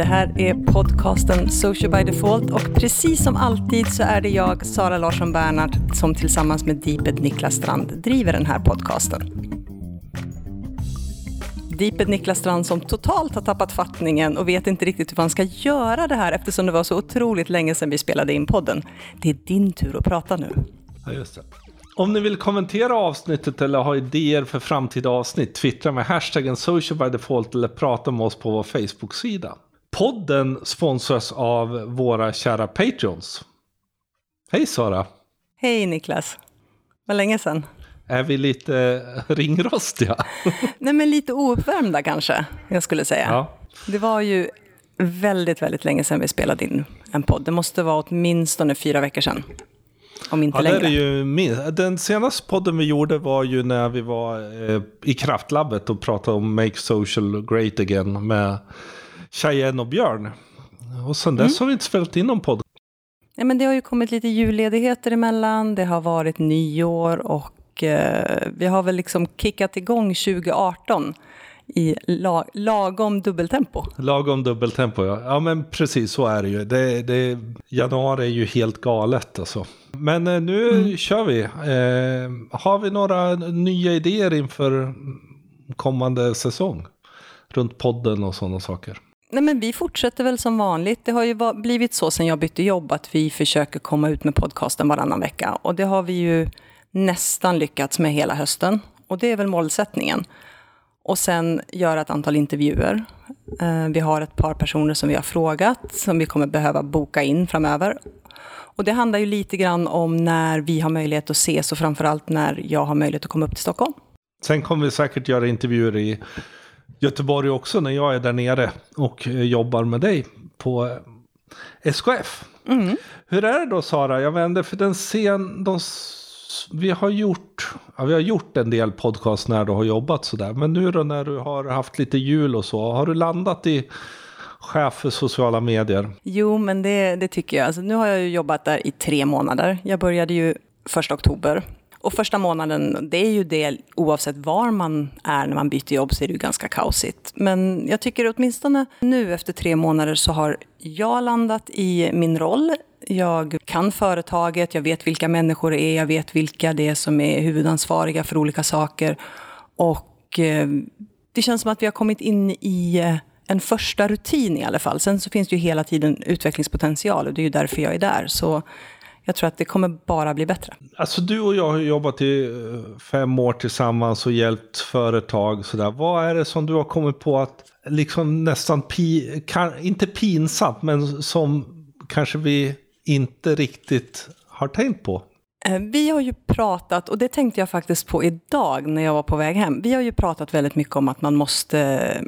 Det här är podcasten Social by Default och precis som alltid så är det jag, Sara Larsson Bernhardt, som tillsammans med Deeped Niklas Strand driver den här podcasten. Deeped Niklas Strand som totalt har tappat fattningen och vet inte riktigt hur man ska göra det här eftersom det var så otroligt länge sedan vi spelade in podden. Det är din tur att prata nu. Ja, just det. Om ni vill kommentera avsnittet eller ha idéer för framtida avsnitt, twittra med hashtaggen socialbydefault eller prata med oss på vår Facebook-sida. Podden sponsras av våra kära Patreons. Hej Sara! Hej Niklas! Vad länge sedan. Är vi lite ringrostiga? Nej men lite ouppvärmda kanske, jag skulle säga. Ja. Det var ju väldigt, väldigt länge sedan vi spelade in en podd. Det måste vara åtminstone fyra veckor sedan. Om inte ja, längre. Är ju min. Den senaste podden vi gjorde var ju när vi var eh, i Kraftlabbet och pratade om Make Social Great Again med Cheyenne och Björn. Och sen dess mm. har vi inte spelat in någon podd. Ja, men det har ju kommit lite julledigheter emellan, det har varit nyår och eh, vi har väl liksom kickat igång 2018 i la, lagom dubbeltempo. Lagom dubbeltempo, ja. Ja, men precis så är det ju. Det, det, januari är ju helt galet alltså. Men eh, nu mm. kör vi. Eh, har vi några nya idéer inför kommande säsong? Runt podden och sådana saker. Nej, men vi fortsätter väl som vanligt. Det har ju blivit så sen jag bytte jobb att vi försöker komma ut med podcasten varannan vecka. Och det har vi ju nästan lyckats med hela hösten. Och det är väl målsättningen. Och sen göra ett antal intervjuer. Eh, vi har ett par personer som vi har frågat, som vi kommer behöva boka in framöver. Och det handlar ju lite grann om när vi har möjlighet att ses och framförallt när jag har möjlighet att komma upp till Stockholm. Sen kommer vi säkert göra intervjuer i Göteborg också när jag är där nere och jobbar med dig på SKF. Mm. Hur är det då Sara? Jag vänder för den scen, de vi har gjort, ja, vi har gjort en del podcast när du har jobbat sådär. Men nu då när du har haft lite jul och så, har du landat i chef för sociala medier? Jo, men det, det tycker jag. Alltså, nu har jag jobbat där i tre månader. Jag började ju första oktober. Och första månaden, det är ju det oavsett var man är när man byter jobb så är det ju ganska kaosigt. Men jag tycker åtminstone nu efter tre månader så har jag landat i min roll jag kan företaget, jag vet vilka människor det är, jag vet vilka det är som är huvudansvariga för olika saker. Och eh, det känns som att vi har kommit in i eh, en första rutin i alla fall. Sen så finns det ju hela tiden utvecklingspotential och det är ju därför jag är där. Så jag tror att det kommer bara bli bättre. Alltså du och jag har jobbat i eh, fem år tillsammans och hjälpt företag. Sådär. Vad är det som du har kommit på att liksom nästan, pi, kan, inte pinsamt, men som kanske vi inte riktigt har tänkt på? Eh, vi har ju pratat, och det tänkte jag faktiskt på idag när jag var på väg hem. Vi har ju pratat väldigt mycket om att man måste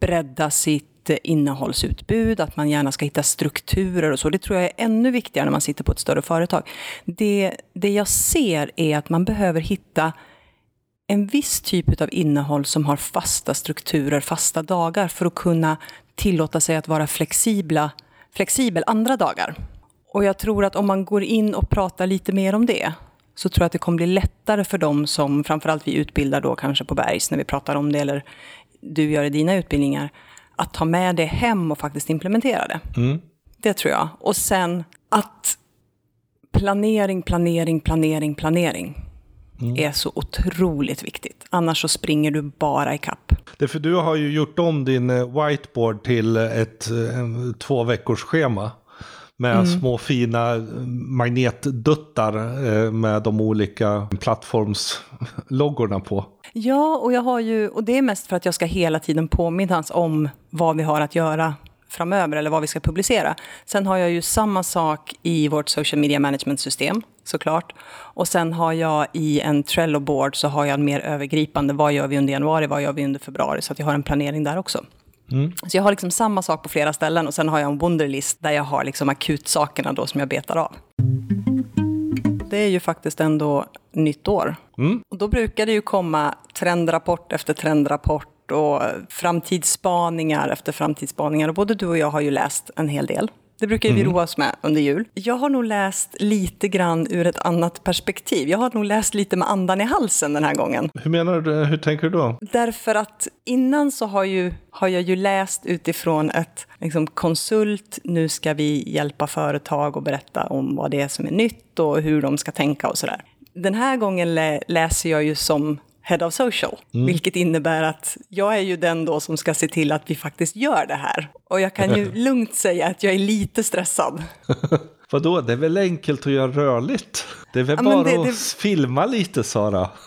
bredda sitt innehållsutbud, att man gärna ska hitta strukturer och så. Det tror jag är ännu viktigare när man sitter på ett större företag. Det, det jag ser är att man behöver hitta en viss typ av innehåll som har fasta strukturer, fasta dagar för att kunna tillåta sig att vara flexibla, flexibel andra dagar. Och jag tror att om man går in och pratar lite mer om det, så tror jag att det kommer bli lättare för dem som, framförallt vi utbildar då kanske på Bergs, när vi pratar om det, eller du gör i dina utbildningar, att ta med det hem och faktiskt implementera det. Mm. Det tror jag. Och sen att planering, planering, planering, planering mm. är så otroligt viktigt. Annars så springer du bara i kapp. Det för du har ju gjort om din eh, whiteboard till ett eh, två veckors schema. Med mm. små fina magnetduttar eh, med de olika plattformsloggorna på. Ja, och jag har ju, och det är mest för att jag ska hela tiden påminnas om vad vi har att göra framöver eller vad vi ska publicera. Sen har jag ju samma sak i vårt social media management-system såklart. Och sen har jag i en Trello-board så har jag en mer övergripande, vad gör vi under januari, vad gör vi under februari, så att jag har en planering där också. Mm. Så jag har liksom samma sak på flera ställen och sen har jag en wunderlist där jag har liksom akutsakerna då som jag betar av. Det är ju faktiskt ändå nytt år. Mm. Och då brukar det ju komma trendrapport efter trendrapport och framtidsspaningar efter framtidsspaningar. Och både du och jag har ju läst en hel del. Det brukar vi roa oss med under jul. Jag har nog läst lite grann ur ett annat perspektiv. Jag har nog läst lite med andan i halsen den här gången. Hur menar du? Hur tänker du då? Därför att innan så har, ju, har jag ju läst utifrån ett liksom, konsult, nu ska vi hjälpa företag och berätta om vad det är som är nytt och hur de ska tänka och sådär. Den här gången lä läser jag ju som Head of Social, mm. vilket innebär att jag är ju den då som ska se till att vi faktiskt gör det här. Och jag kan ju lugnt säga att jag är lite stressad. Vadå, det är väl enkelt att göra rörligt? Det är väl ja, bara det, att det... filma lite, Sara?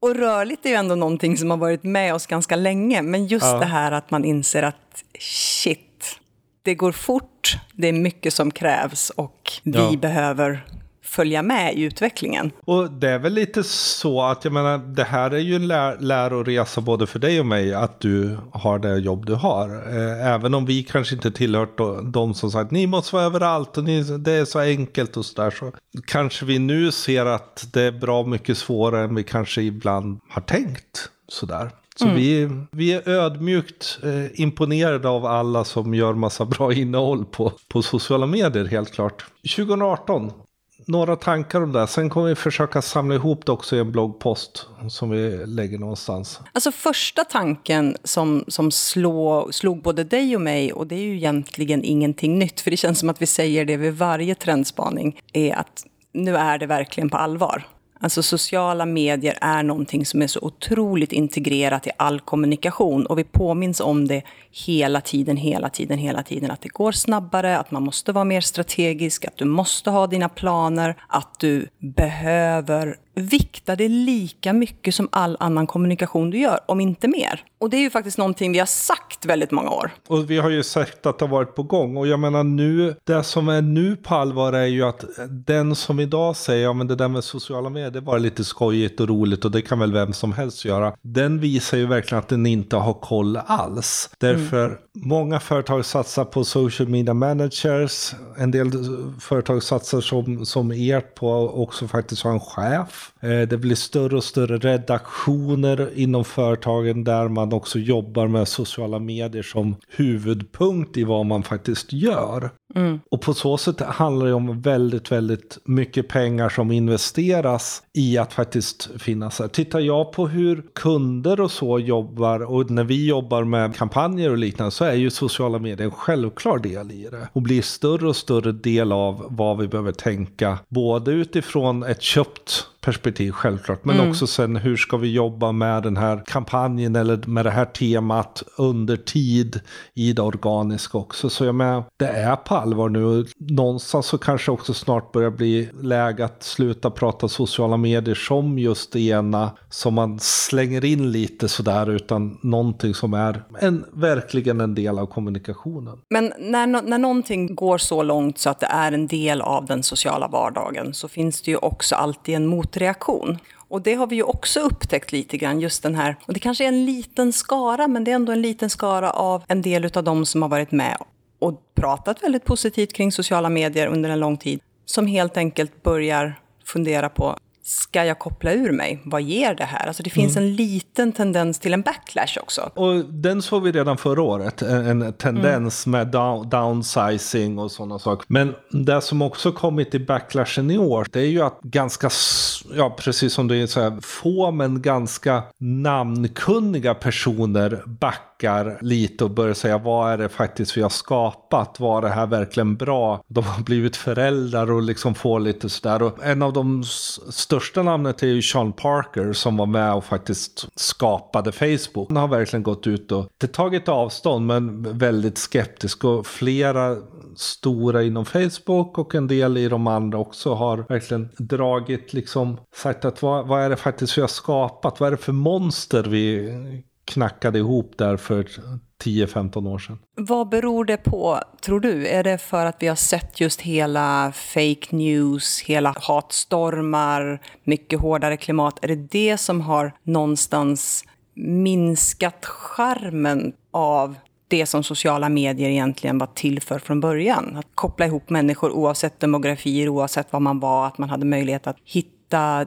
Och rörligt är ju ändå någonting som har varit med oss ganska länge, men just ja. det här att man inser att shit, det går fort, det är mycket som krävs och vi ja. behöver följa med i utvecklingen. Och det är väl lite så att jag menar, det här är ju en lär läroresa både för dig och mig att du har det jobb du har. Eh, även om vi kanske inte tillhört de som sagt ni måste vara överallt och ni, det är så enkelt och sådär. Så kanske vi nu ser att det är bra mycket svårare än vi kanske ibland har tänkt. Sådär. Så mm. vi, vi är ödmjukt eh, imponerade av alla som gör massa bra innehåll på, på sociala medier helt klart. 2018 några tankar om det. Sen kommer vi försöka samla ihop det också i en bloggpost som vi lägger någonstans. Alltså första tanken som, som slå, slog både dig och mig, och det är ju egentligen ingenting nytt, för det känns som att vi säger det vid varje trendspaning, är att nu är det verkligen på allvar. Alltså sociala medier är någonting som är så otroligt integrerat i all kommunikation och vi påminns om det hela tiden, hela tiden, hela tiden. Att det går snabbare, att man måste vara mer strategisk, att du måste ha dina planer, att du behöver vikta det lika mycket som all annan kommunikation du gör, om inte mer. Och det är ju faktiskt någonting vi har sagt väldigt många år. Och vi har ju sagt att det har varit på gång. Och jag menar nu, det som är nu på allvar är ju att den som idag säger, ja men det där med sociala medier, det var lite skojigt och roligt och det kan väl vem som helst göra. Den visar ju verkligen att den inte har koll alls. Därför mm. många företag satsar på social media managers, en del företag satsar som, som ert på också faktiskt ha en chef det blir större och större redaktioner inom företagen där man också jobbar med sociala medier som huvudpunkt i vad man faktiskt gör. Mm. Och på så sätt handlar det om väldigt, väldigt mycket pengar som investeras i att faktiskt finnas här. Tittar jag på hur kunder och så jobbar och när vi jobbar med kampanjer och liknande så är ju sociala medier en självklar del i det. Och blir större och större del av vad vi behöver tänka. Både utifrån ett köpt perspektiv självklart. Men mm. också sen hur ska vi jobba med den här kampanjen eller med det här temat under tid i det organiska också. Så jag menar, det är på allvar nu. Någonstans så kanske också snart börjar bli läge att sluta prata sociala medier som just det ena som man slänger in lite sådär utan någonting som är en, verkligen en del av kommunikationen. Men när, när någonting går så långt så att det är en del av den sociala vardagen så finns det ju också alltid en motreaktion. Och det har vi ju också upptäckt lite grann, just den här, och det kanske är en liten skara, men det är ändå en liten skara av en del av de som har varit med och pratat väldigt positivt kring sociala medier under en lång tid, som helt enkelt börjar fundera på ska jag koppla ur mig? Vad ger det här? Alltså det finns mm. en liten tendens till en backlash också. Och den såg vi redan förra året, en tendens mm. med down, downsizing och sådana saker. Men det som också kommit i backlashen i år, det är ju att ganska, ja precis som du säger, få men ganska namnkunniga personer backar backar lite och börjar säga vad är det faktiskt vi har skapat? Var det här verkligen bra? De har blivit föräldrar och liksom får lite sådär. Och en av de största namnet är ju Sean Parker som var med och faktiskt skapade Facebook. Han har verkligen gått ut och inte tagit avstånd men väldigt skeptisk och flera stora inom Facebook och en del i de andra också har verkligen dragit liksom sagt att vad, vad är det faktiskt vi har skapat? Vad är det för monster vi knackade ihop där för 10-15 år sedan. Vad beror det på, tror du? Är det för att vi har sett just hela fake news, hela hatstormar, mycket hårdare klimat? Är det det som har någonstans minskat charmen av det som sociala medier egentligen var till för från början? Att koppla ihop människor oavsett demografier, oavsett var man var, att man hade möjlighet att hitta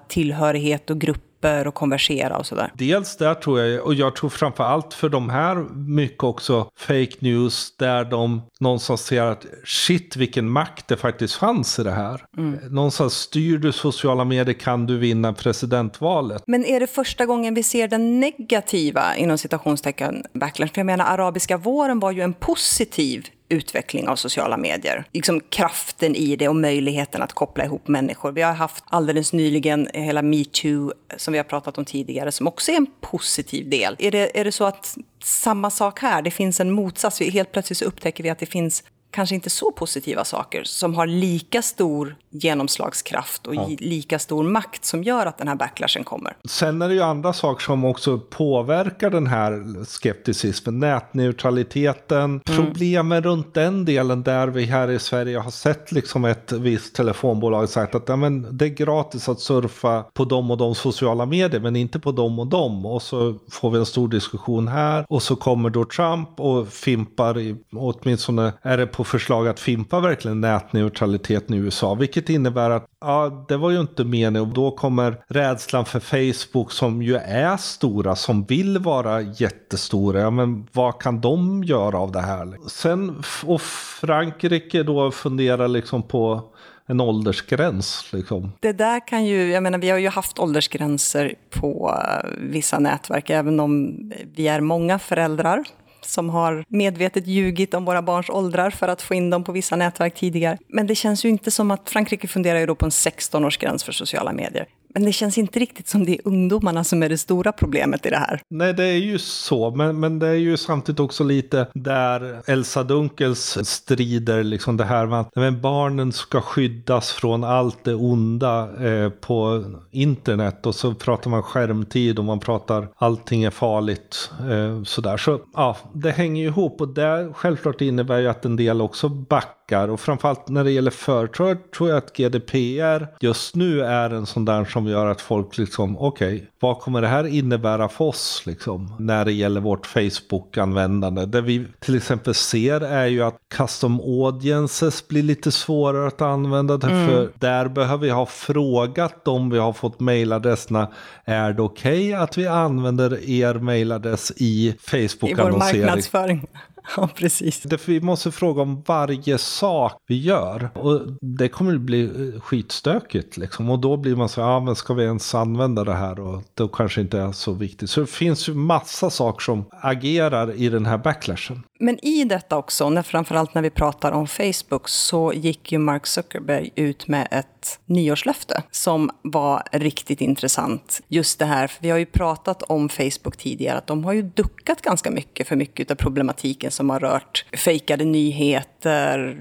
tillhörighet och grupp grupper och konversera och sådär. Dels där tror jag, och jag tror framför allt för de här mycket också fake news där de någonstans ser att shit vilken makt det faktiskt fanns i det här. Mm. Någonstans styr du sociala medier kan du vinna presidentvalet. Men är det första gången vi ser den negativa, inom citationstecken, backlash? För jag menar, arabiska våren var ju en positiv utveckling av sociala medier. Liksom kraften i det och möjligheten att koppla ihop människor. Vi har haft alldeles nyligen hela metoo som vi har pratat om tidigare som också är en positiv del. Är det, är det så att samma sak här, det finns en motsats. Helt plötsligt så upptäcker vi att det finns kanske inte så positiva saker som har lika stor genomslagskraft och ja. lika stor makt som gör att den här backlashen kommer. Sen är det ju andra saker som också påverkar den här skepticismen. Nätneutraliteten, mm. problemen runt den delen där vi här i Sverige har sett liksom ett visst telefonbolag sagt att ja, men det är gratis att surfa på de och de sociala medier men inte på de och de. Och så får vi en stor diskussion här och så kommer då Trump och fimpar, i, åtminstone är det på på förslag att fimpa verkligen nätneutraliteten i USA. Vilket innebär att ja, det var ju inte meningen. Och då kommer rädslan för Facebook som ju är stora, som vill vara jättestora. Ja, men vad kan de göra av det här? Sen, och Frankrike då funderar liksom på en åldersgräns. Liksom. Det där kan ju, jag menar vi har ju haft åldersgränser på eh, vissa nätverk, även om vi är många föräldrar som har medvetet ljugit om våra barns åldrar för att få in dem på vissa nätverk tidigare. Men det känns ju inte som att Frankrike funderar ju då på en 16-årsgräns för sociala medier. Men det känns inte riktigt som det är ungdomarna som är det stora problemet i det här. Nej, det är ju så. Men, men det är ju samtidigt också lite där Elsa Dunkels strider, liksom det här med att men barnen ska skyddas från allt det onda eh, på internet. Och så pratar man skärmtid och man pratar allting är farligt. Eh, sådär. Så ja, det hänger ju ihop och det självklart innebär ju att en del också backar backar och framförallt när det gäller företag tror jag att GDPR just nu är en sån där som gör att folk liksom okej, okay, vad kommer det här innebära för oss liksom när det gäller vårt Facebook-användande? Det vi till exempel ser är ju att custom audiences blir lite svårare att använda mm. för där behöver vi ha frågat dem vi har fått mailadresserna är det okej okay att vi använder er mailadress i Facebook-annonsering? I vår marknadsföring. Ja, precis. Därför vi måste fråga om varje sak vi gör. Och det kommer bli eh, skitstökigt liksom. Och då blir man så ja men ska vi ens använda det här? Och då kanske inte är så viktigt. Så det finns ju massa saker som agerar i den här backlashen. Men i detta också, när, framförallt när vi pratar om Facebook, så gick ju Mark Zuckerberg ut med ett nyårslöfte som var riktigt intressant. Just det här, för vi har ju pratat om Facebook tidigare, att de har ju duckat ganska mycket för mycket av problematiken som har rört fejkade nyheter,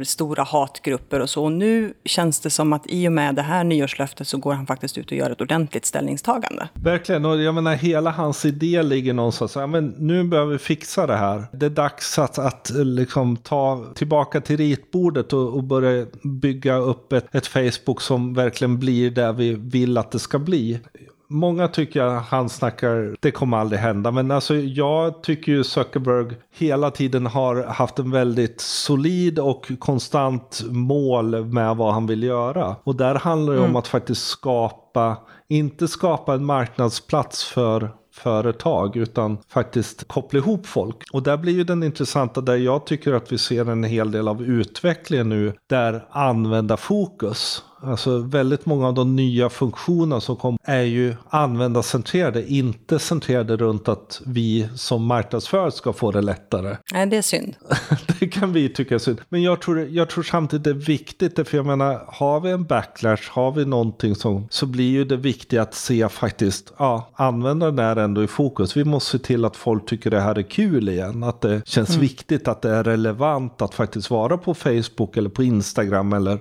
stora hatgrupper och så. Och nu känns det som att i och med det här nyårslöftet så går han faktiskt ut och gör ett ordentligt ställningstagande. Verkligen, och jag menar hela hans idé ligger någonstans, ja men nu behöver vi fixa det här. Det är dags att att, att liksom ta tillbaka till ritbordet och, och börja bygga upp ett, ett Facebook som verkligen blir det vi vill att det ska bli. Många tycker att han snackar, det kommer aldrig hända. Men alltså jag tycker ju Zuckerberg hela tiden har haft en väldigt solid och konstant mål med vad han vill göra. Och där handlar det mm. om att faktiskt skapa, inte skapa en marknadsplats för företag utan faktiskt koppla ihop folk. Och där blir ju den intressanta där jag tycker att vi ser en hel del av utvecklingen nu där användarfokus Alltså väldigt många av de nya funktionerna som kom är ju användarcentrerade, inte centrerade runt att vi som marknadsförare ska få det lättare. Nej, det är synd. det kan vi tycka är synd. Men jag tror, jag tror samtidigt det är viktigt, för jag menar, har vi en backlash, har vi någonting som, så blir ju det viktiga att se faktiskt, ja, användaren är ändå i fokus. Vi måste se till att folk tycker det här är kul igen, att det känns mm. viktigt, att det är relevant att faktiskt vara på Facebook eller på Instagram eller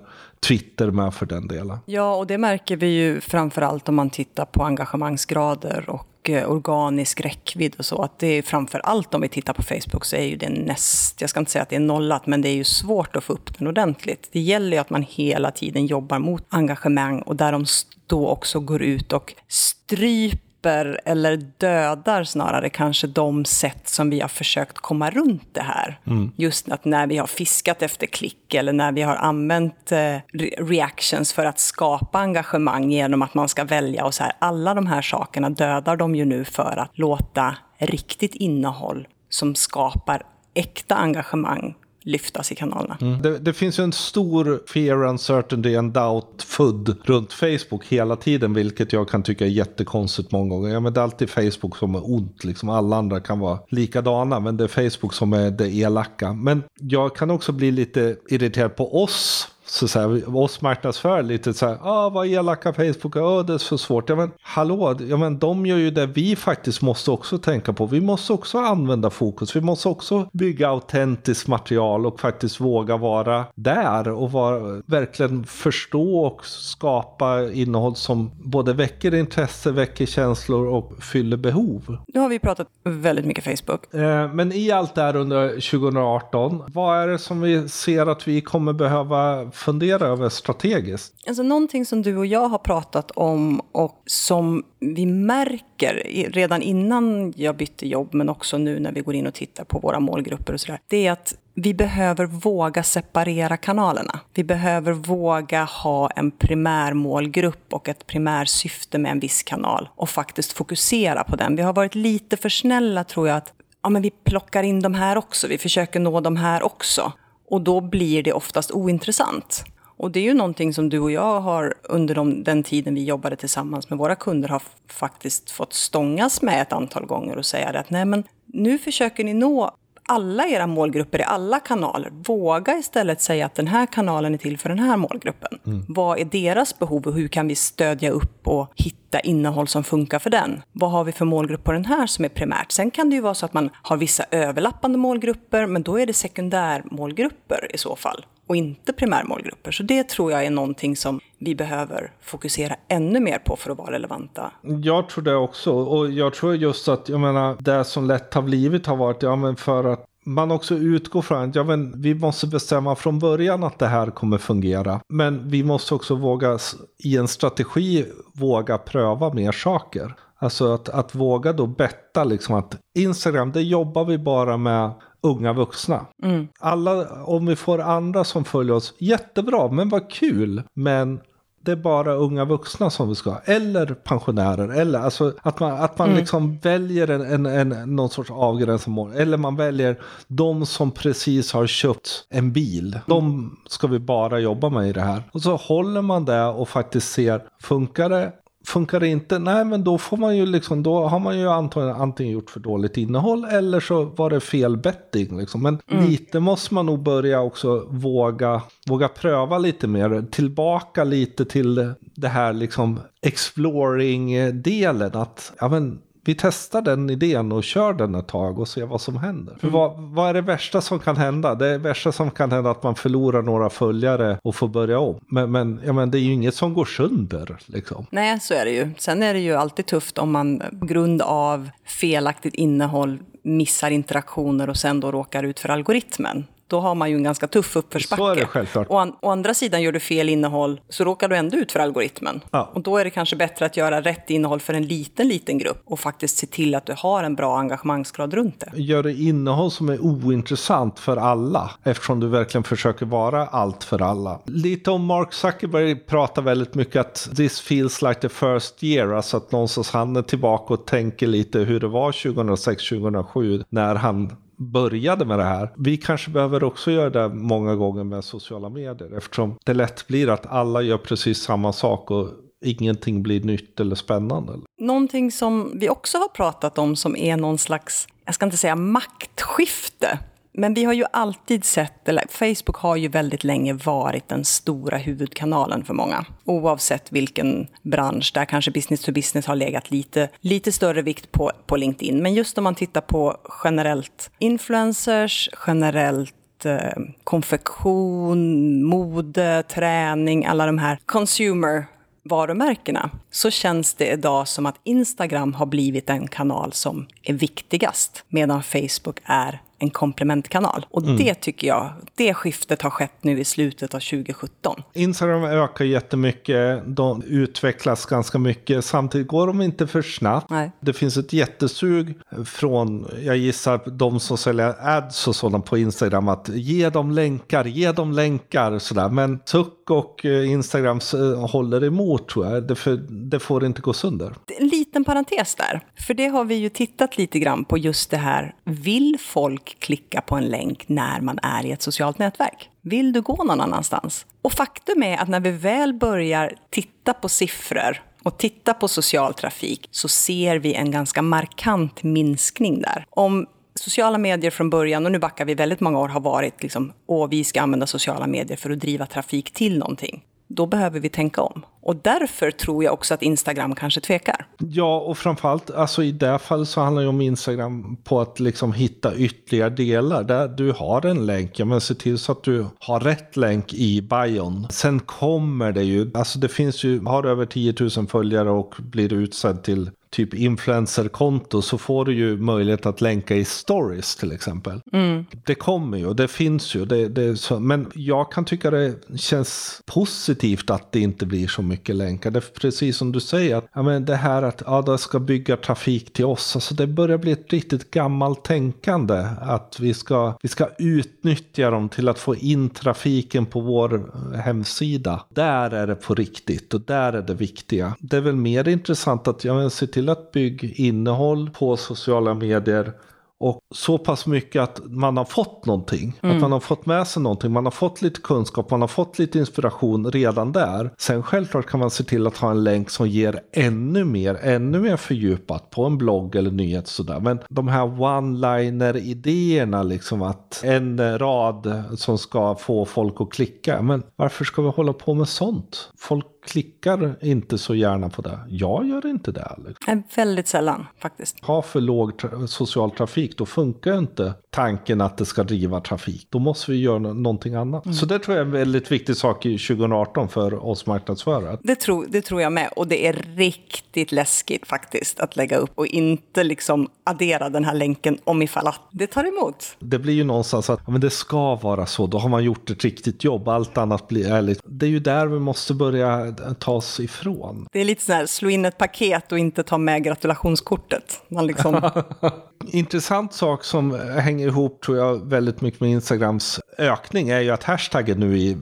Twitter med för den delen. Ja, och det märker vi ju framför allt om man tittar på engagemangsgrader och eh, organisk räckvidd och så. Att det är framför allt om vi tittar på Facebook så är ju det näst, jag ska inte säga att det är nollat, men det är ju svårt att få upp den ordentligt. Det gäller ju att man hela tiden jobbar mot engagemang och där de då också går ut och stryper stryper eller dödar snarare kanske de sätt som vi har försökt komma runt det här. Mm. Just att när vi har fiskat efter klick eller när vi har använt eh, reactions för att skapa engagemang genom att man ska välja och så här. Alla de här sakerna dödar de ju nu för att låta riktigt innehåll som skapar äkta engagemang lyftas i kanalerna. Mm. Det, det, finns ju en stor fear, uncertainty and doubt food runt Facebook hela tiden, vilket jag kan tycka är jättekonstigt många gånger. Ja, men det är alltid Facebook som är ont, liksom alla andra kan vara likadana, men det är Facebook som är det elaka. Men jag kan också bli lite irriterad på oss så, så här, oss marknadsför lite så här, ah, vad elaka Facebook, ah, det är så svårt. Ja men hallå, ja, men de gör ju det vi faktiskt måste också tänka på. Vi måste också använda fokus, vi måste också bygga autentiskt material och faktiskt våga vara där och vara, verkligen förstå och skapa innehåll som både väcker intresse, väcker känslor och fyller behov. Nu har vi pratat väldigt mycket Facebook. Eh, men i allt det här under 2018, vad är det som vi ser att vi kommer behöva fundera över strategiskt? Alltså någonting som du och jag har pratat om och som vi märker redan innan jag bytte jobb, men också nu när vi går in och tittar på våra målgrupper och sådär, det är att vi behöver våga separera kanalerna. Vi behöver våga ha en primärmålgrupp och ett primärsyfte med en viss kanal och faktiskt fokusera på den. Vi har varit lite för snälla tror jag att ja, men vi plockar in de här också, vi försöker nå de här också. Och då blir det oftast ointressant. Och det är ju någonting som du och jag har under de, den tiden vi jobbade tillsammans med våra kunder har faktiskt fått stångas med ett antal gånger och säga att nej men nu försöker ni nå alla era målgrupper i alla kanaler. Våga istället säga att den här kanalen är till för den här målgruppen. Mm. Vad är deras behov och hur kan vi stödja upp och hitta innehåll som funkar för den? Vad har vi för målgrupp på den här som är primärt? Sen kan det ju vara så att man har vissa överlappande målgrupper, men då är det sekundärmålgrupper i så fall och inte primärmålgrupper. Så det tror jag är någonting som vi behöver fokusera ännu mer på för att vara relevanta. Jag tror det också. Och jag tror just att, jag menar, det som lätt har blivit har varit, ja men för att man också utgår från att ja, men vi måste bestämma från början att det här kommer fungera. Men vi måste också våga i en strategi våga pröva mer saker. Alltså att, att våga då betta liksom att Instagram, det jobbar vi bara med unga vuxna. Mm. Alla, om vi får andra som följer oss, jättebra, men vad kul. Men det är bara unga vuxna som vi ska. Eller pensionärer. Eller alltså att man, att man mm. liksom väljer en, en, en, någon sorts avgränsad mål. Eller man väljer de som precis har köpt en bil. De ska vi bara jobba med i det här. Och så håller man det och faktiskt ser, funkar det? Funkar det inte, nej men då får man ju liksom, då har man ju antagligen antingen gjort för dåligt innehåll eller så var det fel betting liksom. Men mm. lite måste man nog börja också våga, våga pröva lite mer, tillbaka lite till det här liksom exploring-delen. Att, ja men vi testar den idén och kör den ett tag och ser vad som händer. För mm. vad, vad, är det värsta som kan hända? Det värsta som kan hända att man förlorar några följare och får börja om. Men, men, ja, men det är ju inget som går sönder. Liksom. Nej, så är det ju. Sen är det ju alltid tufft om man på grund av felaktigt innehåll missar interaktioner och sen då råkar ut för algoritmen då har man ju en ganska tuff uppförsbacke. Så är det självklart. Och an, å andra sidan gör du fel innehåll så råkar du ändå ut för algoritmen. Ja. Och då är det kanske bättre att göra rätt innehåll för en liten, liten grupp och faktiskt se till att du har en bra engagemangsgrad runt det. Gör det innehåll som är ointressant för alla eftersom du verkligen försöker vara allt för alla. Lite om Mark Zuckerberg pratar väldigt mycket att this feels like the first year, alltså att någonstans han är tillbaka och tänker lite hur det var 2006-2007 när han började med det här. Vi kanske behöver också göra det många gånger med sociala medier eftersom det lätt blir att alla gör precis samma sak och ingenting blir nytt eller spännande. Någonting som vi också har pratat om som är någon slags, jag ska inte säga maktskifte, men vi har ju alltid sett, eller Facebook har ju väldigt länge varit den stora huvudkanalen för många. Oavsett vilken bransch, där kanske business to business har legat lite, lite större vikt på, på LinkedIn. Men just om man tittar på generellt influencers, generellt eh, konfektion, mode, träning, alla de här consumer varumärkena så känns det idag som att Instagram har blivit den kanal som är viktigast medan Facebook är en komplementkanal. Och mm. det tycker jag, det skiftet har skett nu i slutet av 2017. Instagram ökar jättemycket, de utvecklas ganska mycket. Samtidigt går de inte för snabbt. Nej. Det finns ett jättesug från, jag gissar, de som säljer ads och sådant på Instagram att ge dem länkar, ge dem länkar sådär. Men Tuck och eh, Instagram eh, håller emot tror jag. Det, för, det får inte gå sönder. En liten parentes där, för det har vi ju tittat lite grann på just det här. Vill folk klicka på en länk när man är i ett socialt nätverk? Vill du gå någon annanstans? Och faktum är att när vi väl börjar titta på siffror och titta på social trafik så ser vi en ganska markant minskning där. Om sociala medier från början, och nu backar vi väldigt många år, har varit liksom, åh, vi ska använda sociala medier för att driva trafik till någonting då behöver vi tänka om. Och därför tror jag också att Instagram kanske tvekar. Ja, och framförallt alltså i det fallet så handlar det om Instagram på att liksom hitta ytterligare delar. Där du har en länk, ja men se till så att du har rätt länk i bion. Sen kommer det ju, alltså det finns ju, har du över 10 000 följare och blir utsedd till typ influencerkonto så får du ju möjlighet att länka i stories till exempel. Mm. Det kommer ju, det finns ju. Det, det så, men jag kan tycka det känns positivt att det inte blir så mycket länkar. Det är precis som du säger, att ja, men det här att ja, det ska bygga trafik till oss. Alltså det börjar bli ett riktigt gammalt tänkande. Att vi ska, vi ska utnyttja dem till att få in trafiken på vår hemsida. Där är det på riktigt och där är det viktiga. Det är väl mer intressant att ja, se till till att bygga innehåll på sociala medier och så pass mycket att man har fått någonting. Mm. Att man har fått med sig någonting. Man har fått lite kunskap, man har fått lite inspiration redan där. Sen självklart kan man se till att ha en länk som ger ännu mer, ännu mer fördjupat på en blogg eller nyhet sådär. Men de här one-liner idéerna liksom att en rad som ska få folk att klicka. Men varför ska vi hålla på med sånt? Folk klickar inte så gärna på det. Jag gör inte det. Alex. Väldigt sällan faktiskt. Ha för låg tra social trafik, då funkar inte tanken att det ska driva trafik. Då måste vi göra någonting annat. Mm. Så det tror jag är en väldigt viktig sak i 2018 för oss marknadsförare. Det tror, det tror jag med. Och det är riktigt läskigt faktiskt att lägga upp och inte liksom addera den här länken om ifall att det tar emot. Det blir ju någonstans att men det ska vara så. Då har man gjort ett riktigt jobb. Allt annat blir ärligt. Det är ju där vi måste börja ta oss ifrån. Det är lite så här, slå in ett paket och inte ta med gratulationskortet. Man liksom... Intressant sak som hänger ihop tror jag väldigt mycket med Instagrams ökning är ju att hashtaggen nu i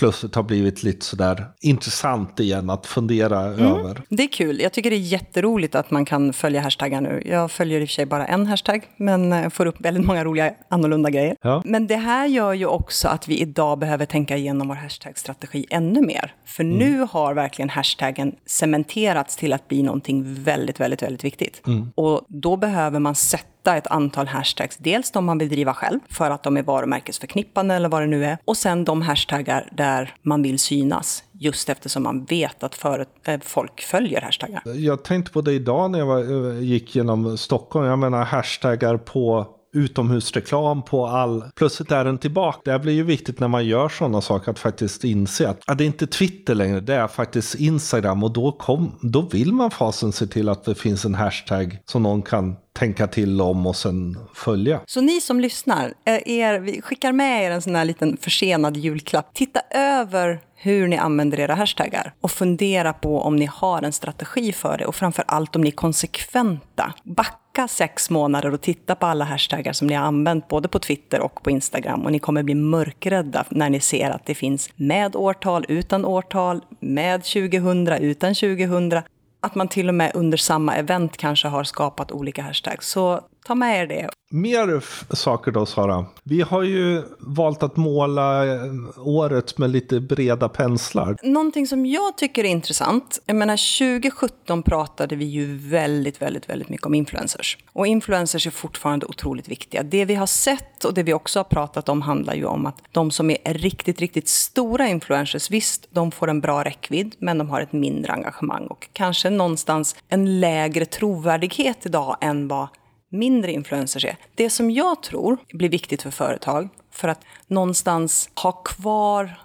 plötsligt har blivit lite sådär intressant igen att fundera mm. över. Det är kul. Jag tycker det är jätteroligt att man kan följa hashtaggar nu. Jag följer i och för sig bara en hashtag, men eh, får upp väldigt många roliga annorlunda grejer. Ja. Men det här gör ju också att vi idag behöver tänka igenom vår hashtag-strategi ännu mer. För mm. nu har verkligen hashtaggen cementerats till att bli någonting väldigt, väldigt, väldigt viktigt. Mm. Och då behöver man sätta sätta ett antal hashtags. Dels de man vill driva själv för att de är varumärkesförknippande eller vad det nu är. Och sen de hashtaggar där man vill synas. Just eftersom man vet att för, äh, eh, folk följer hashtaggar. Jag tänkte på det idag när jag var, eh, gick genom Stockholm. Jag menar hashtaggar på utomhusreklam på all... Plötsligt är den tillbaka. Det blir ju viktigt när man gör sådana saker att faktiskt inse att att det är inte Twitter längre, det är faktiskt Instagram. Och då, kom, då vill man fasen se till att det finns en hashtag som någon kan tänka till om och sen följa. Så ni som lyssnar, eh, er, vi skickar med er en sån här liten försenad julklapp. Titta över hur ni använder era hashtaggar och fundera på om ni har en strategi för det och framför allt om ni är konsekventa. Backa sex månader och titta på alla hashtaggar som ni har använt både på Twitter och på Instagram och ni kommer bli mörkrädda när ni ser att det finns med årtal, utan årtal, med 2000, utan 2000 att man till och med under samma event kanske har skapat olika hashtags. Så ta med er det. Mer saker då Sara. Vi har ju valt att måla eh, året med lite breda penslar. Någonting som jag tycker är intressant. Jag menar 2017 pratade vi ju väldigt, väldigt, väldigt mycket om influencers. Och influencers är fortfarande otroligt viktiga. Det vi har sett och det vi också har pratat om handlar ju om att de som är riktigt, riktigt stora influencers, visst, de får en bra räckvidd, men de har ett mindre engagemang och kanske någonstans en lägre trovärdighet idag än vad mindre influencers är. Det som jag tror blir viktigt för företag, för att någonstans ha kvar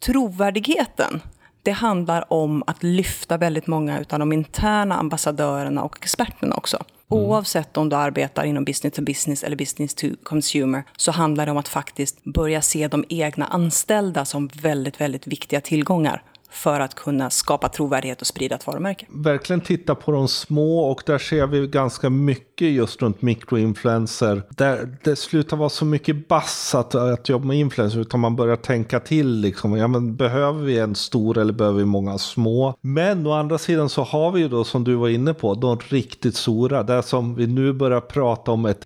trovärdigheten, det handlar om att lyfta väldigt många av de interna ambassadörerna och experterna också. Oavsett om du arbetar inom business to business eller business to consumer så handlar det om att faktiskt börja se de egna anställda som väldigt, väldigt viktiga tillgångar för att kunna skapa trovärdighet och sprida ett varumärke. Verkligen titta på de små och där ser vi ganska mycket just runt mikroinfluencer. Där det slutar vara så mycket bass att, att jobba med influencer utan man börjar tänka till liksom. Ja men behöver vi en stor eller behöver vi många små? Men å andra sidan så har vi ju då som du var inne på de riktigt stora. Det som vi nu börjar prata om ett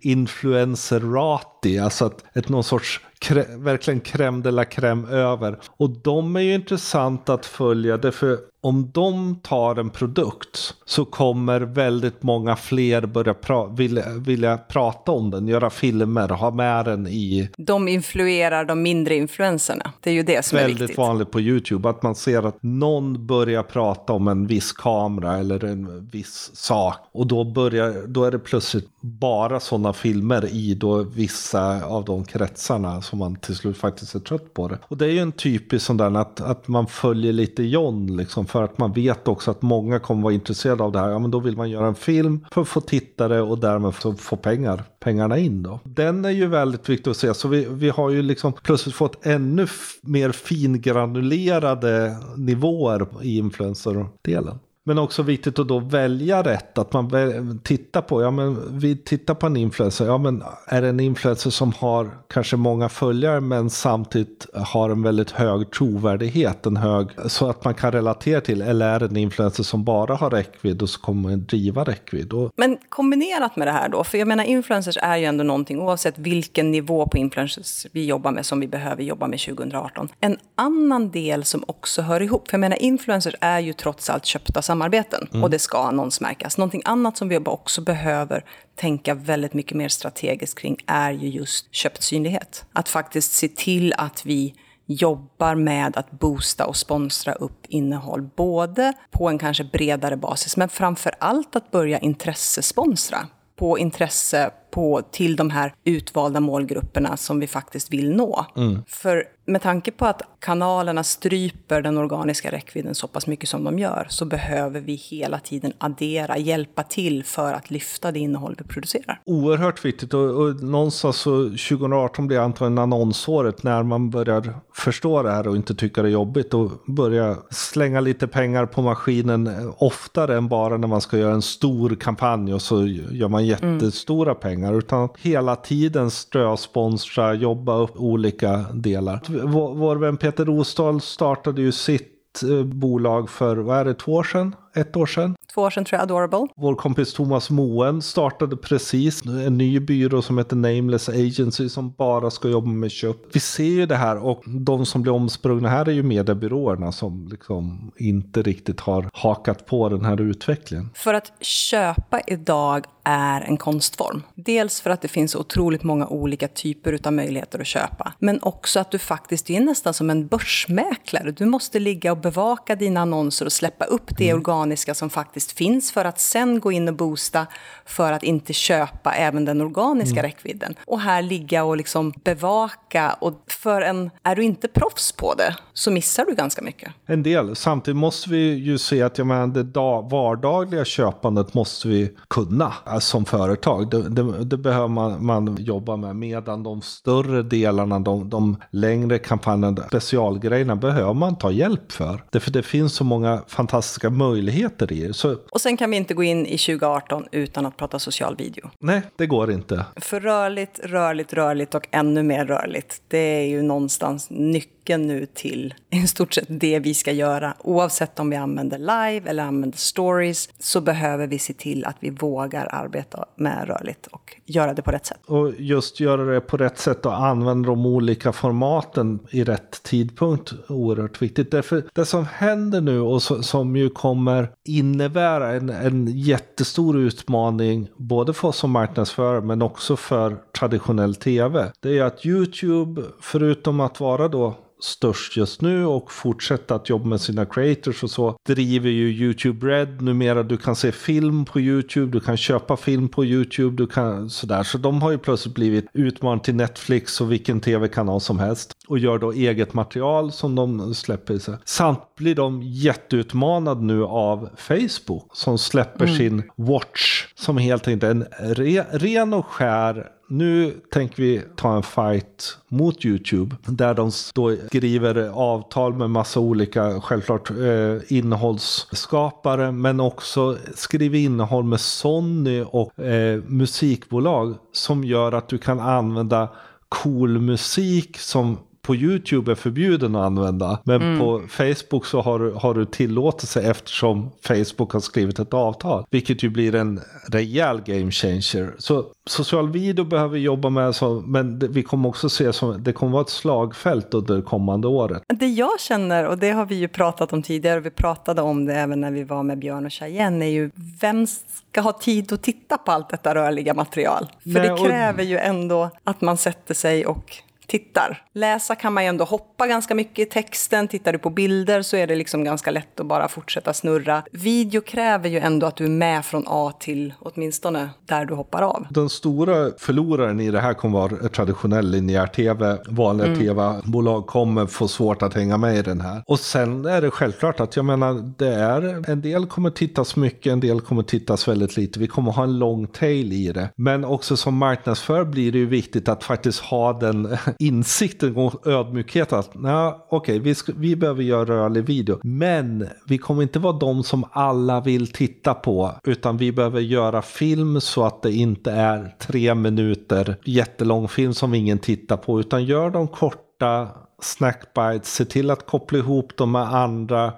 influencer-rati. Alltså att ett någon sorts krä, verkligen crème de la crème över. Och de är ju intressanta att följa. Därför om de tar en produkt så kommer väldigt många fler börja pra vilja, vilja prata om den, göra filmer, ha med den i... De influerar de mindre influenserna. Det är ju det som är viktigt. Väldigt vanligt på YouTube, att man ser att någon börjar prata om en viss kamera eller en viss sak. Och då, börjar, då är det plötsligt bara sådana filmer i då vissa av de kretsarna som man till slut faktiskt är trött på det. Och det är ju en typisk sån där att, att man följer lite John liksom för att man vet också att många kommer vara intresserade av det här. Ja, men då vill man göra en film för att få tittare och därmed få pengar, pengarna in då. Den är ju väldigt viktig att se. Så vi, vi har ju liksom plötsligt fått ännu mer fingranulerade nivåer i influencer-delen. Men också viktigt att då välja rätt. Att man tittar på, ja men vi tittar på en influencer. Ja men är det en influencer som har kanske många följare men samtidigt har en väldigt hög trovärdighet. En hög, så att man kan relatera till. Eller är det en influencer som bara har räckvidd och så kommer man driva räckvidd. Och... Men kombinerat med det här då. För jag menar influencers är ju ändå någonting oavsett vilken nivå på influencers vi jobbar med som vi behöver jobba med 2018. En annan del som också hör ihop. För jag menar influencers är ju trots allt köpta samarbeten mm. och det ska annonsmärkas. Någonting annat som vi också behöver tänka väldigt mycket mer strategiskt kring är ju just köpt synlighet. Att faktiskt se till att vi jobbar med att boosta och sponsra upp innehåll, både på en kanske bredare basis, men framför allt att börja intressesponsra på intresse på, till de här utvalda målgrupperna som vi faktiskt vill nå. Mm. För med tanke på att kanalerna stryper den organiska räckvidden så pass mycket som de gör, så behöver vi hela tiden addera, hjälpa till för att lyfta det innehåll vi producerar. Oerhört viktigt och, och någonstans så 2018 blir antagligen annonsåret när man börjar förstå det här och inte tycka det är jobbigt och börja slänga lite pengar på maskinen oftare än bara när man ska göra en stor kampanj och så gör man jättestora mm. pengar utan hela tiden strösponsra, jobba upp olika delar vår, vår vän Peter Rosdahl startade ju sitt eh, bolag för, vad är det, två år sedan? Ett år sedan. Två år sedan tror jag, Adorable. Vår kompis Thomas Moen startade precis en ny byrå som heter Nameless Agency som bara ska jobba med kött. Vi ser ju det här och de som blir omsprungna här är ju mediebyråerna som liksom inte riktigt har hakat på den här utvecklingen. För att köpa idag är en konstform. Dels för att det finns otroligt många olika typer av möjligheter att köpa. Men också att du faktiskt är nästan som en börsmäklare. Du måste ligga och bevaka dina annonser och släppa upp det mm. organ organiska som faktiskt finns för att sen gå in och boosta för att inte köpa även den organiska mm. räckvidden. Och här ligga och liksom bevaka. Och för en, är du inte proffs på det så missar du ganska mycket. En del. Samtidigt måste vi ju se att jag menar, det vardagliga köpandet måste vi kunna alltså, som företag. Det, det, det behöver man, man, jobba med. Medan de större delarna, de, de längre kampanjerna, specialgrejerna behöver man ta hjälp för. Därför det finns så många fantastiska möjligheter möjligheter i det. Så... Och sen kan vi inte gå in i 2018 utan att prata social video. Nej, det går inte. För rörligt, rörligt, rörligt och ännu mer rörligt, det är ju någonstans nyckeln nyckeln nu till i stort sett det vi ska göra. Oavsett om vi använder live eller använder stories så behöver vi se till att vi vågar arbeta med rörligt och göra det på rätt sätt. Och just göra det på rätt sätt och använda de olika formaten i rätt tidpunkt oerhört viktigt. Därför det som händer nu och som ju kommer innebära en, en jättestor utmaning både för oss som marknadsförare men också för traditionell tv. Det är att YouTube, förutom att vara då störst just nu och fortsätta att jobba med sina creators och så driver ju YouTube Red numera. Du kan se film på YouTube, du kan köpa film på YouTube, du kan sådär. Så de har ju plötsligt blivit utmanade till Netflix och vilken tv-kanal som helst och gör då eget material som de släpper. Sig. Samt blir de jätteutmanade nu av Facebook som släpper mm. sin Watch som helt enkelt är en re, ren och skär nu tänker vi ta en fight mot YouTube. Där de då skriver avtal med massa olika, självklart, eh, innehållsskapare. Men också skriver innehåll med Sony och eh, musikbolag. Som gör att du kan använda cool musik som på YouTube är förbjuden att använda. Men mm. på Facebook så har, har du tillåtelse eftersom Facebook har skrivit ett avtal. Vilket ju blir en rejäl game changer. Så social video behöver vi jobba med, så, men det, vi kommer också se som det kommer vara ett slagfält under kommande året. Det jag känner, och det har vi ju pratat om tidigare, och vi pratade om det även när vi var med Björn och Cheyenne, är ju vem ska ha tid att titta på allt detta rörliga material? För Nej, det kräver och... ju ändå att man sätter sig och tittar. Läsa kan man ju ändå hoppa ganska mycket i texten. Tittar du på bilder så är det liksom ganska lätt att bara fortsätta snurra. Video kräver ju ändå att du är med från A till åtminstone där du hoppar av. Den stora förloraren i det här kommer vara traditionell linjär tv. Vanliga mm. tv-bolag kommer få svårt att hänga med i den här. Och sen är det självklart att jag menar, det är en del kommer tittas mycket, en del kommer tittas väldigt lite. Vi kommer ha en long tail i det. Men också som marknadsför blir det ju viktigt att faktiskt ha den insikten och ödmjukheten. att okej, okay, vi, vi behöver göra rörlig video. Men vi kommer inte vara de som alla vill titta på. Utan vi behöver göra film så att det inte är tre minuter jättelång film som ingen tittar på. Utan gör de korta snackbites, se till att koppla ihop dem med andra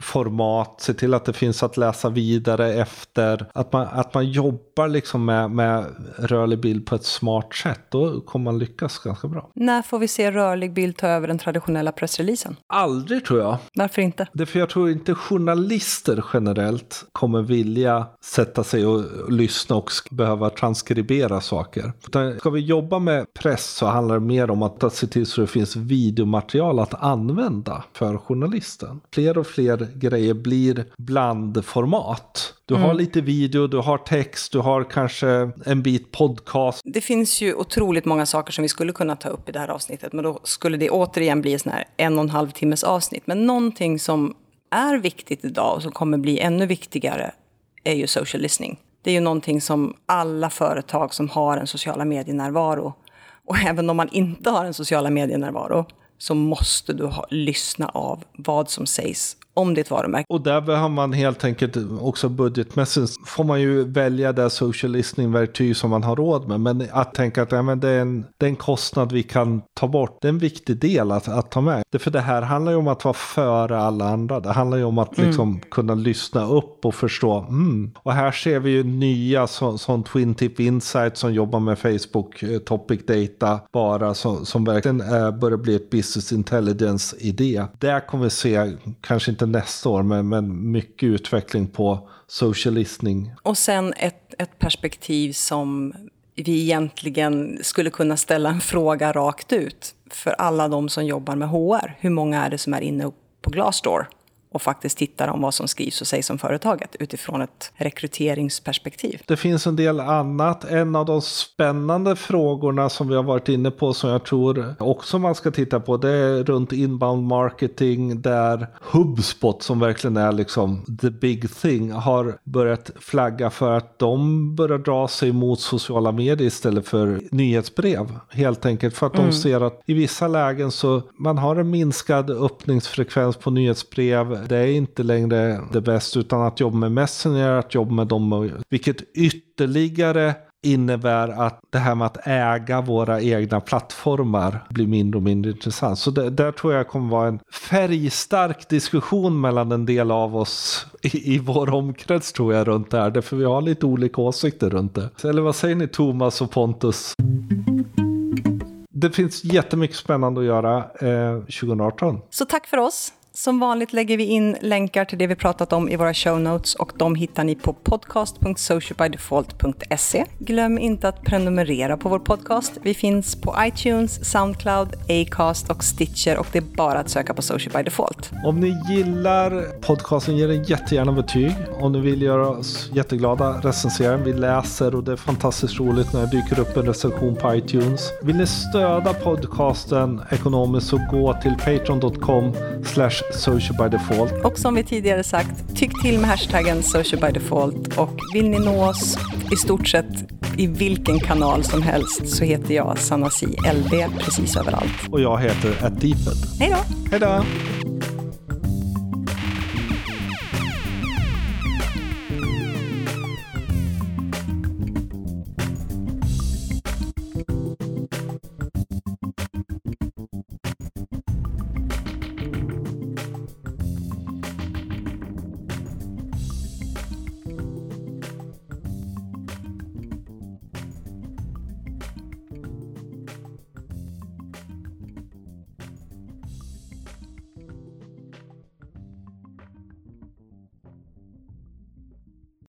format, se till att det finns att läsa vidare efter. Att man, att man jobbar liksom med, med rörlig bild på ett smart sätt. Då kommer man lyckas ganska bra. När får vi se rörlig bild ta över den traditionella pressreleasen? Aldrig tror jag. Varför inte? Det är för jag tror inte journalister generellt kommer vilja sätta sig och, och lyssna och behöva transkribera saker. Utan ska vi jobba med press så handlar det mer om att se till så det finns videomaterial att använda för journalisten. Fler och fler grejer blir blandformat. Du har mm. lite video, du har text, du har kanske en bit podcast. Det finns ju otroligt många saker som vi skulle kunna ta upp i det här avsnittet. Men då skulle det återigen bli en här en och en halv timmes avsnitt. Men någonting som är viktigt idag och som kommer bli ännu viktigare är ju social listening. Det är ju någonting som alla företag som har en sociala medienärvaro och även om man inte har en sociala medienärvaro så måste du ha, lyssna av vad som sägs om ditt varumärke. Och där behöver man helt enkelt också budgetmässigt får man ju välja det social listening-verktyg som man har råd med. Men att tänka att ja, men det, är en, det är en kostnad vi kan ta bort, det är en viktig del att, att ta med. Det, för det här handlar ju om att vara före alla andra. Det handlar ju om att mm. liksom kunna lyssna upp och förstå. Mm. Och här ser vi ju nya som, som Twin Tip Insight som jobbar med Facebook eh, Topic Data bara som, som verkligen eh, börjar bli ett business intelligence-idé. Där kommer vi se, kanske inte nästa år, men, men mycket utveckling på social listening. Och sen ett, ett perspektiv som vi egentligen skulle kunna ställa en fråga rakt ut för alla de som jobbar med HR. Hur många är det som är inne på Glassdoor? Och faktiskt tittar om vad som skrivs och sägs om företaget utifrån ett rekryteringsperspektiv. Det finns en del annat. En av de spännande frågorna som vi har varit inne på som jag tror också man ska titta på det är runt inbound marketing där HubSpot som verkligen är liksom the big thing har börjat flagga för att de börjar dra sig mot sociala medier istället för nyhetsbrev. Helt enkelt för att mm. de ser att i vissa lägen så man har en minskad öppningsfrekvens på nyhetsbrev det är inte längre det bästa utan att jobba med Messenger, att jobba med dem. Vilket ytterligare innebär att det här med att äga våra egna plattformar blir mindre och mindre intressant. Så det, där tror jag kommer vara en färgstark diskussion mellan en del av oss i, i vår omkrets tror jag runt det här. Därför vi har lite olika åsikter runt det. Eller vad säger ni Thomas och Pontus? Det finns jättemycket spännande att göra eh, 2018. Så tack för oss som vanligt lägger vi in länkar till det vi pratat om i våra show notes och de hittar ni på podcast.socialbydefault.se. Glöm inte att prenumerera på vår podcast. Vi finns på iTunes, Soundcloud, Acast och Stitcher och det är bara att söka på Social by Default. Om ni gillar podcasten, ge den jättegärna betyg. Om ni vill göra oss jätteglada, recensera den. Vi läser och det är fantastiskt roligt när det dyker upp en recension på iTunes. Vill ni stödja podcasten ekonomiskt så gå till patreon.com slash socialbydefault. Och som vi tidigare sagt, tyck till med hashtaggen Social by Default och vill ni nå oss i stort sett i vilken kanal som helst så heter jag Sanasi LB precis överallt. Och jag heter Addeeped. Hej då! Hej då!